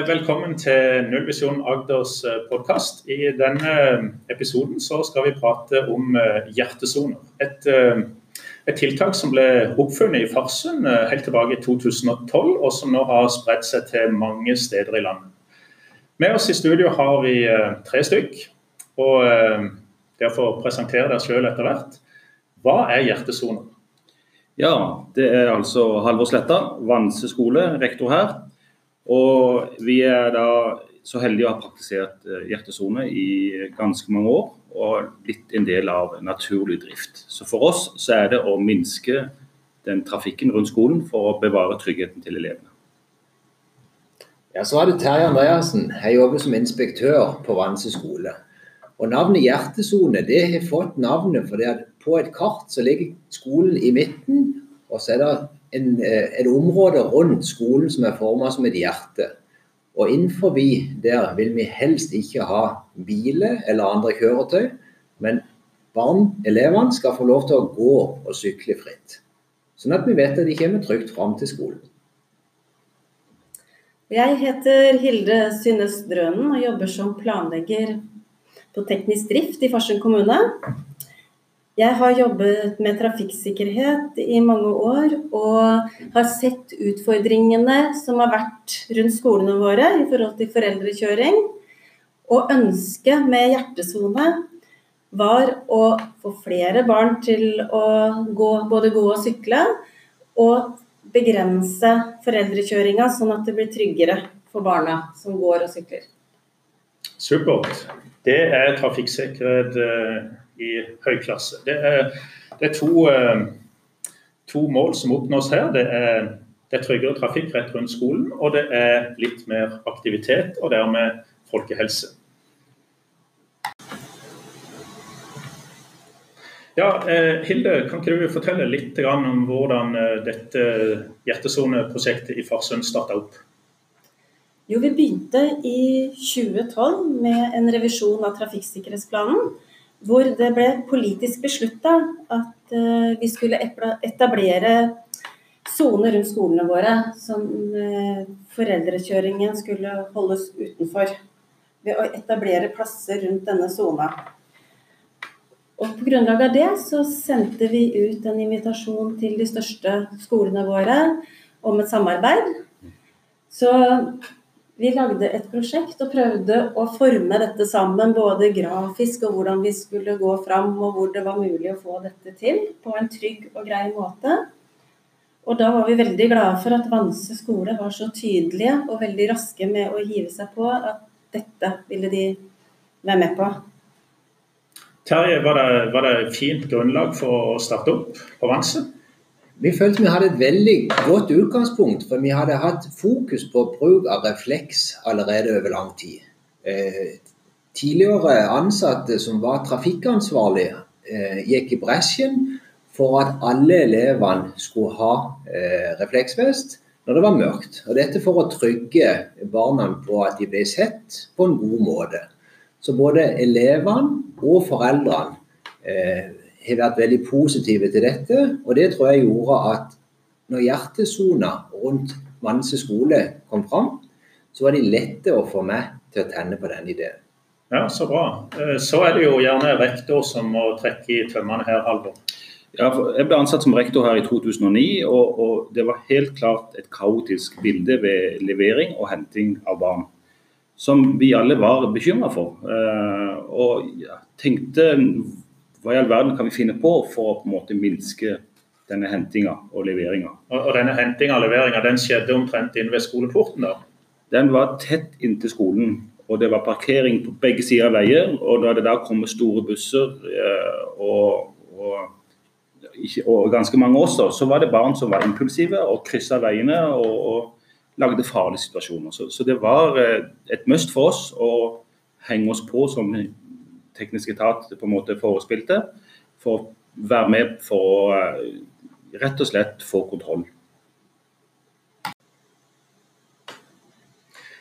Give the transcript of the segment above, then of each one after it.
Eh, Velkommen til Nullvisjon Agders eh, podkast. I denne eh, episoden skal vi prate om hjertesoner. Et, et, tiltak som ble oppfunnet i Farsund helt tilbake i 2012, og som nå har spredt seg til mange steder i landet. Med oss i studio har vi tre stykk. og Dere får presentere dere selv etter hvert. Hva er hjertesoner? Ja, Det er altså Halvor Sletta, Vanse skole, rektor her. Og vi er da så heldige å ha praktisert eh, hjertesone i ganske mange år og blitt en del av naturlig drift. Så for oss så er det å minske den trafikken rundt skolen for å bevare tryggheten til elevene. Ja, Så er det Terje Andreassen. Jeg jobber som inspektør på Vanse skole. Og Navnet hjertesone det har fått navnet fordi på et kart så ligger skolen i midten, og så er det en, eh, et område rundt skolen som er formet som et hjerte. Og innenfor der vil vi helst ikke ha biler eller andre kjøretøy, men barn, elevene, skal få lov til å gå og sykle fritt. Sånn at vi vet at de kommer trygt fram til skolen. Jeg heter Hilde Synnes Drønen og jobber som planlegger på teknisk drift i Farsund kommune. Jeg har jobbet med trafikksikkerhet i mange år og har sett utfordringene som har vært rundt skolene våre i forhold til foreldrekjøring. Og ønsket med hjertesone var å få flere barn til å gå, både gå og sykle, og begrense foreldrekjøringa sånn at det blir tryggere for barna som går og sykler. Supert. Det er trafikksikkerhet eh, i høy klasse. Det er, det er to, eh, to, mål som oppnås her. Det er, det er tryggere trafikk rett rundt skolen, og det er litt mer aktivitet og dermed folkehelse. Ja, eh, Hilde, kan ikke du fortelle litt om hvordan dette hjertesoneprosjektet i Farsund starta opp? Jo, Vi begynte i 2012 med en revisjon av trafikksikkerhetsplanen. Hvor det ble politisk beslutta at uh, vi skulle etablere soner rundt skolene våre som uh, foreldrekjøringen skulle holdes utenfor. Ved å etablere plasser rundt denne sona. Og På grunnlag av det så sendte vi ut en invitasjon til de største skolene våre om et samarbeid. Så vi lagde et prosjekt og prøvde å forme dette sammen, både grafisk og hvordan vi skulle gå fram, og hvor det var mulig å få dette til på en trygg og grei måte. Og da var vi veldig glade for at Vanse skole var så tydelige og veldig raske med å hive seg på at dette ville de være med på. Terje, var det, var det fint grunnlag for å starte opp på Vanse? Vi følte vi hadde et veldig godt utgangspunkt, for vi hadde hatt fokus på bruk av refleks allerede over lang tid. Eh, tidligere ansatte som var trafikkansvarlige, eh, gikk i bresjen for at alle elevene skulle ha eh, refleksvest når det var mørkt. Og dette for å trygge barna på at de ble sett på en god måte. Så både elevene og foreldrene har vært veldig positive til dette. Og det tror jeg gjorde at når hjertesona rundt Vanse skole kom fram, så var de lette å få meg til å tenne på den ideen. Ja, Så bra. Eh, så er det jo gjerne rektor som må trekke i tømmene her, Halvor. Ja, jeg ble ansatt som rektor her i 2009, og, og, det var helt klart et kaotisk bilde ved levering og henting av barn. Som vi alle var bekymra for. Eh, og tenkte hva i all verden kan vi finne på for å på en måte minske denne hentinga og leveringa. Og, og denne hentinga og leveringa den skjedde omtrent inne ved skoleporten? da? Den var tett inntil skolen. Og det var parkering på begge sider av veien. Og da det da kommer store busser eh, og, og, og, ganske mange også, så var det barn som var impulsive og kryssa veiene og, og lagde farlige situasjoner. Så, så det var eh, et must for oss å henge oss på som teknisk etat på en måte forespilte, for å være med for å eh, rett og slett få kontroll.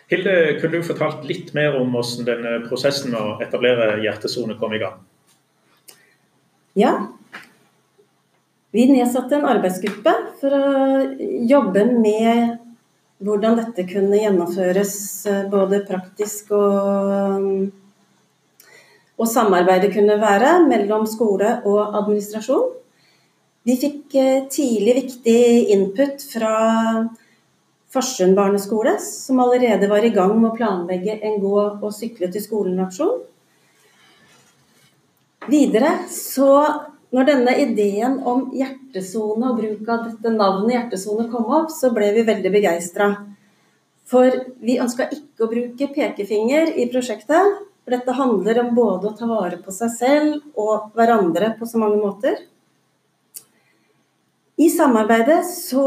Hilde, kunne du fortalt litt mer om hvordan denne prosessen med å etablere hjertesone kom i gang? Ja. Vi nedsatte en arbeidsgruppe for å jobbe med hvordan dette kunne gjennomføres eh, både praktisk og, og samarbeidet kunne være mellom skole og administrasjon. Vi fikk eh, tidlig viktig input fra Farsund barneskole, som allerede var i gang med å planlegge en gå og sykle til skolen-aksjon. Videre så når denne ideen om hjertesone og bruk av dette navnet hjertesone kom opp, så ble vi veldig begeistra. For vi ønska ikke å bruke pekefinger i prosjektet. For dette handler om både å ta vare på seg selv og hverandre på så mange måter. I samarbeidet så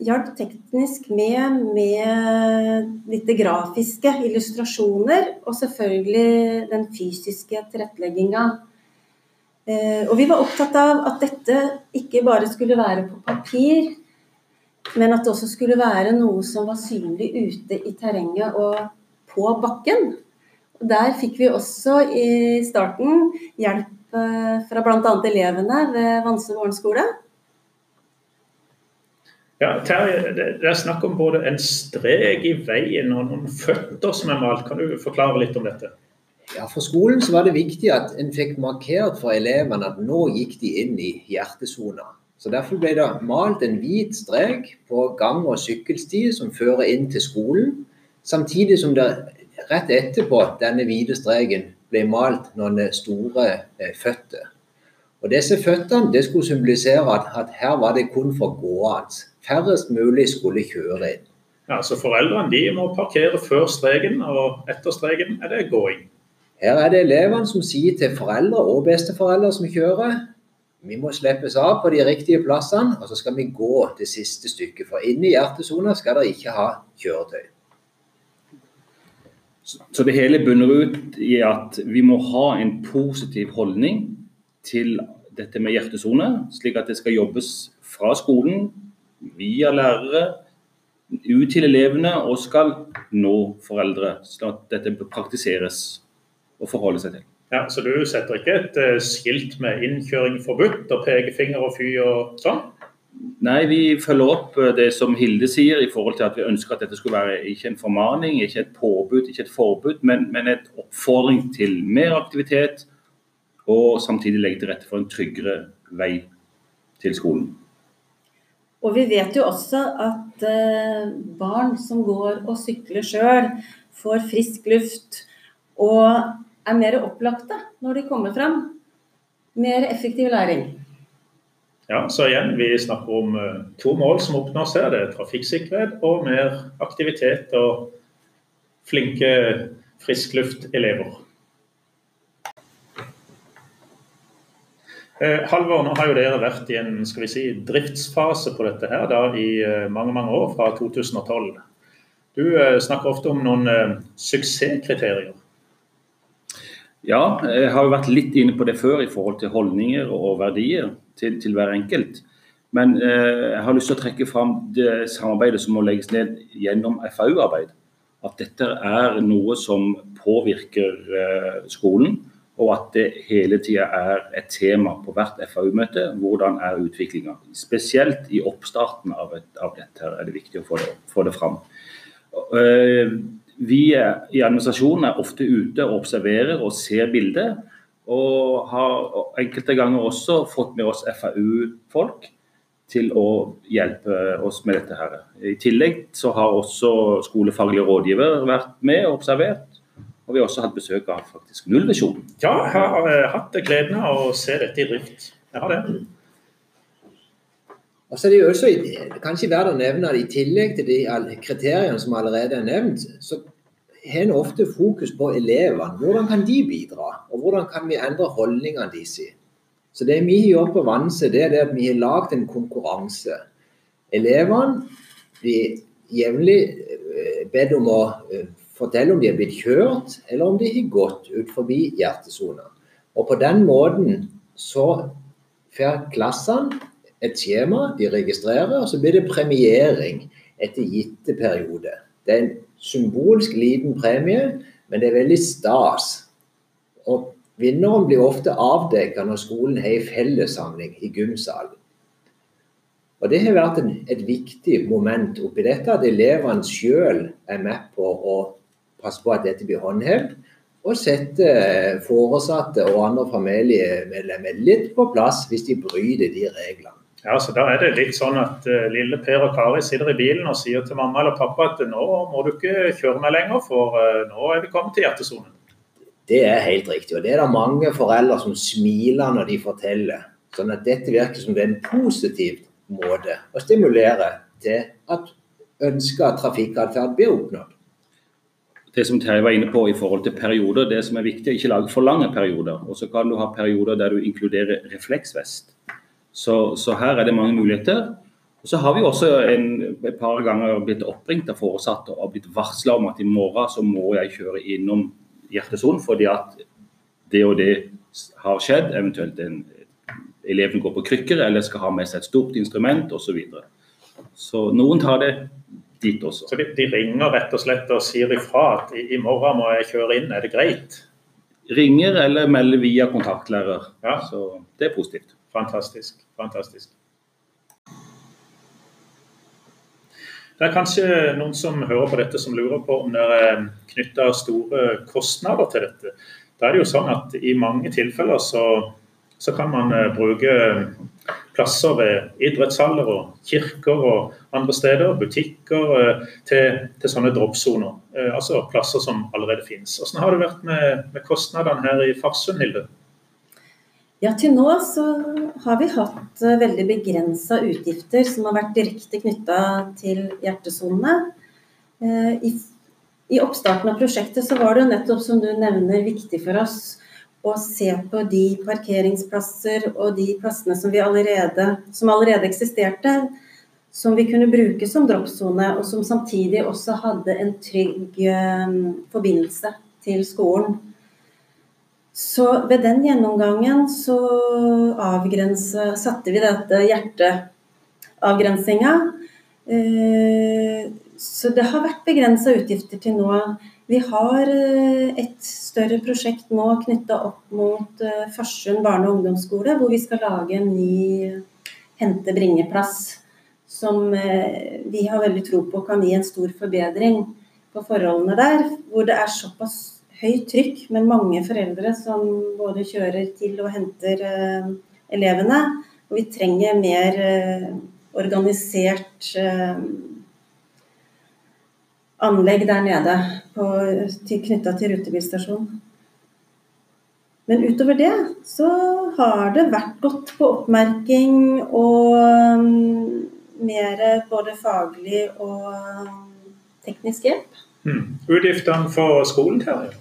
hjalp Teknisk med med litt grafiske illustrasjoner, og selvfølgelig den fysiske tilrettelegginga Eh, og vi var opptatt av at dette ikke bare skulle være på papir, men at det også skulle være noe som var synlig ute i terrenget og på bakken. Og der fikk vi også i starten hjelp eh, fra bl.a. elevene ved Vanse morgenskole. Ja, Terje, det er snakk om både en strek i veien og noen føtter som er malt. Kan du forklare litt om dette? Ja, For skolen så var det viktig at en fikk markert for elevene at nå gikk de inn i hjertesona. Så Derfor ble det malt en hvit strek på gang- og sykkelsti som fører inn til skolen, samtidig som det rett etterpå denne hvite streken ble malt noen store eh, føtter. Og Disse føttene det skulle symbolisere at, at her var det kun for gående. Færrest mulig skulle kjøre inn. Ja, Så foreldrene de må parkere før streken, og etter streken er det gåing. Her er det elevene som sier til foreldre og besteforeldre som kjører, vi må slippes av på de riktige plassene, og så skal vi gå det siste stykket. For inne i hjertesona skal dere ikke ha kjøretøy. Så det hele bunner ut i at vi må ha en positiv holdning til dette med hjertesone, slik at det skal jobbes fra skolen, via lærere, ut til elevene og skal nå foreldre, slik at dette praktiseres og forholde seg til. Ja, Så du setter ikke et uh, skilt med 'innkjøring forbudt' og pekefinger og fy og sånn? Nei, vi følger opp eh, det som Hilde sier, i forhold til at vi ønsker at dette skulle være ikke en formaning, ikke et påbud, ikke et forbud, men, men et oppfordring til mer aktivitet, og samtidig legge til rette for en tryggere vei til skolen. Og vi vet jo også at uh, barn som går og sykler sjøl, får frisk luft og er mer opplagte når de kommer fram. Mer effektiv læring. Ja, så igjen, Vi snakker om uh, to mål som oppnås her. Det er trafikksikkerhet og mer aktivitet og flinke friskluftelever. Eh, Halvor, nå har jo dere vært i en skal vi si, driftsfase på dette her da, i uh, mange mange år, fra 2012. Du snakker ofte om noen suksesskriterier. Ja, jeg har jo vært litt inne på det før i forhold til holdninger og verdier til, til hver enkelt. Men eh, jeg har lyst til å trekke fram det samarbeidet som må legges ned gjennom FAU-arbeid. At dette er noe som påvirker eh, skolen, og at det hele tida er et tema på hvert FAU-møte. Hvordan er utviklinga? Spesielt i oppstarten av, et, av, dette er det viktig å få det, få det fram. Eh, vi i administrasjonen er ofte ute og observerer og ser bildet. Og har enkelte ganger også fått med oss FAU-folk til å hjelpe oss med dette. her. I tillegg så har også skolefaglige rådgiver vært med og observert. Og vi har også hatt besøk av faktisk Nullvisjonen. Ja, jeg har eh, hatt gleden av å se dette i drift. Jeg har det. Og så er det jo også kanskje verdt å nevne at I tillegg til de kriteriene som allerede er nevnt, så har en ofte fokus på elevene. Hvordan kan de bidra, og hvordan kan vi endre holdningene deres? Så Det vi har gjort på Vanse, det er det at vi har lagd en konkurranse. Elevene blir jevnlig eh, bedt om å eh, fortelle om de har blitt kjørt, eller om de har gått ut forbi hjertesona. Og På den måten så får klassene et skjema de registrerer, og så blir det premiering etter gitte periode. Det er en symbolsk liten premie, men det er veldig stas. Og vinneren blir ofte avdekket når skolen har en fellessamling i gymsalen. Og Det har vært en, et viktig moment oppi dette, at elevene selv er med på å passe på at dette blir håndhevet. Og sette foresatte og andre familiemedlemmer litt på plass hvis de bryter de reglene. Ja, så Da er det litt sånn at uh, lille Per og Kari sitter i bilen og sier til mamma eller pappa at nå må du ikke kjøre meg lenger, for uh, nå er vi kommet til hjertesonen. Det er helt riktig. og Det er det mange foreldre som smiler når de forteller. Sånn at dette virker som det er en positiv måte å stimulere til at ønska trafikkatferd blir oppnådd. Det som Terje var inne på i forhold til perioder, det som er viktig, er ikke lage for lange perioder. Og så kan du ha perioder der du inkluderer refleksvest. Så, så her er det mange muligheter. Og så har vi også en, et par ganger blitt oppringt av foresatte og blitt varsla om at i morgen så må jeg kjøre innom hjertesonen fordi at det og det har skjedd, eventuelt en, eleven går på krykker eller skal ha med seg et stort instrument osv. Så, videre. så noen tar det dit også. Så de, de, ringer rett og slett og sier ifra at i, i, morgen må jeg kjøre inn, er det greit? Ringer eller melder via kontaktlærer. Ja. Så det er positivt. Fantastisk. Fantastisk. Det er kanskje noen som hører på dette som lurer på om det er knytta store kostnader til dette. Da er det jo sånn at I mange tilfeller så, så kan man eh, bruke plasser ved idrettshaller og kirker og andre steder, butikker, eh, til, til sånne droppsoner. Eh, altså plasser som allerede finnes. Hvordan har det vært med, med kostnadene her i Farsund, Hilde? Ja, til nå så har vi hatt eh, veldig begrensa utgifter som har vært direkte knytta til hjertesonene. Eh, I, oppstarten av prosjektet så var det nettopp som du nevner viktig for oss å se på de parkeringsplasser og de plassene som, allerede, som allerede eksisterte, som vi kunne bruke som droppsone, og som samtidig også hadde en trygg eh, forbindelse til skolen. Så ved den gjennomgangen så satte vi dette hjerteavgrensinga. Eh, så det har vært begrensa utgifter til nå. Vi har eh, et større prosjekt nå knytta opp mot eh, Farsund barne- og ungdomsskole, hvor vi skal lage en ny hente-bringe-plass. Som vi har veldig tro på kan gi en stor forbedring på forholdene der. Hvor det er såpass høyt trykk med mange foreldre som både kjører til og henter eh, elevene. Og vi trenger mer eh, organisert eh, anlegg der nede knytta til rutebilstasjonen. Men utover det så har det vært godt på oppmerking og um, mer både faglig og um, teknisk hjelp. Mm. Utgiftene for skolen, Terje?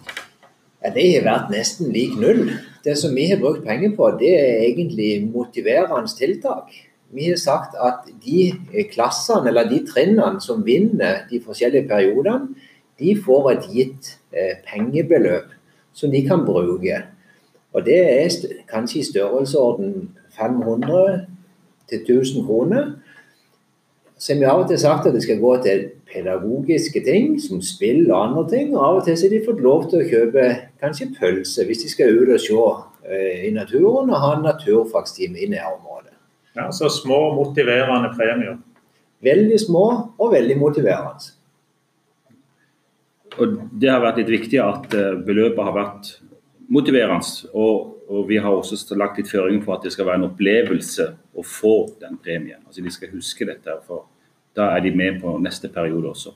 Ja, Det har vært nesten lik null. Det som vi har brukt penger på, det er egentlig motiverende tiltak. Vi har sagt at de klassene eller de trinnene som vinner de forskjellige periodene, de får et gitt eh, pengebeløp som de kan bruke. Og Det er kanskje i størrelsesorden 500 til 1000 kroner. Så har vi av og til sagt at det skal gå til pedagogiske ting, som spill og andre ting. Og av og til har de fått lov til å kjøpe kanskje pølse hvis de skal ut og se uh, i naturen og ha en naturfagstime i nærområdet. Ja, Så små, motiverende premier. Veldig små og veldig motiverende. Og Det har vært litt viktig at eh, beløpet har vært motiverende. Og, og, vi har også lagt litt føringer for at det skal være en opplevelse å få den premien. Altså De skal huske dette. for da er de med på neste periode også.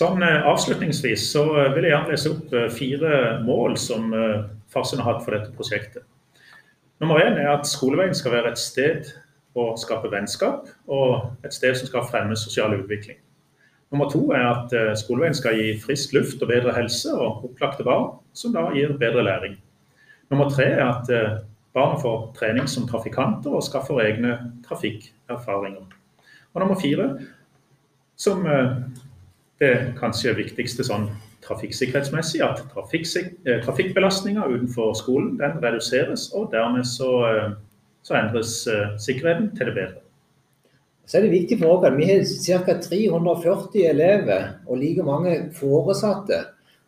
Sånn eh, Avslutningsvis så eh, vil jeg gjerne lese opp eh, fire mål som Farsund har hatt for dette prosjektet. Nummer én er at skoleveien skal være et sted å skape vennskap, og et sted som skal fremme sosial utvikling. Nummer to er at skoleveien skal gi frisk luft og bedre helse og opplagte barn, som da gir bedre læring. Nummer tre er at Barna får trening som trafikanter og skaffer egne trafikkerfaringer. Og nummer fire, som eh, det kanskje viktigste sånn trafikksikkerhetsmessig, at eh, trafikkbelastninga utenfor skolen den reduseres, og dermed så, eh, så endres sikkerheten til det bedre. Så er det viktig for oss at Vi har ca. 340 elever og like mange foresatte.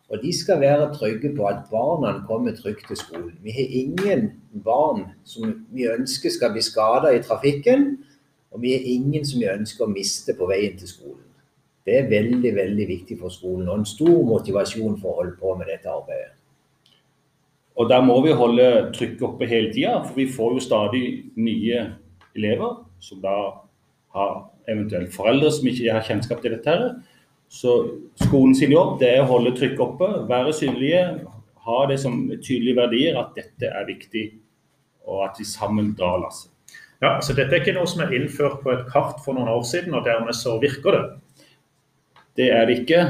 Og de skal være trygge på at barna kommer trygt til skolen. Vi har ingen barn som vi ønsker skal bli skada i trafikken, og vi har ingen som vi ønsker å miste på veien til skolen. Det er veldig veldig viktig for skolen, og en stor motivasjon for å holde på med dette arbeidet. Og Der må vi holde trykket oppe hele tida, for vi får jo stadig nye elever som da har eventuelt foreldre som ikke har kjennskap til dette. her, så skolen sin jobb det er å holde trykket oppe, være synlige, ha det som tydelige verdier at dette er viktig, og at vi sammen drar lasset. Ja, så Dette er ikke noe som er innført på et kart for noen år siden, og dermed så virker det? Det er det ikke.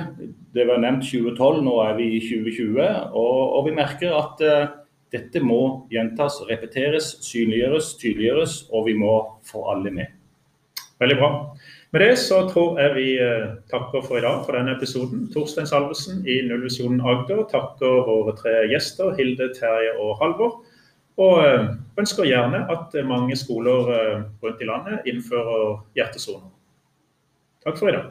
Det var nevnt 2012, nå er vi i 2020. Og, og vi merker at uh, dette må gjentas, repeteres, synliggjøres, tydeliggjøres, og vi må få alle med. Veldig bra. Med det så tror jeg vi eh, takker for i dag for denne episoden. Torstein Salvesen i Nullvisjonen Agder takker våre tre gjester, Hilde, Terje og Halvor. Og eh, ønsker gjerne at mange skoler eh, rundt i landet innfører hjertesoner. Takk for i dag.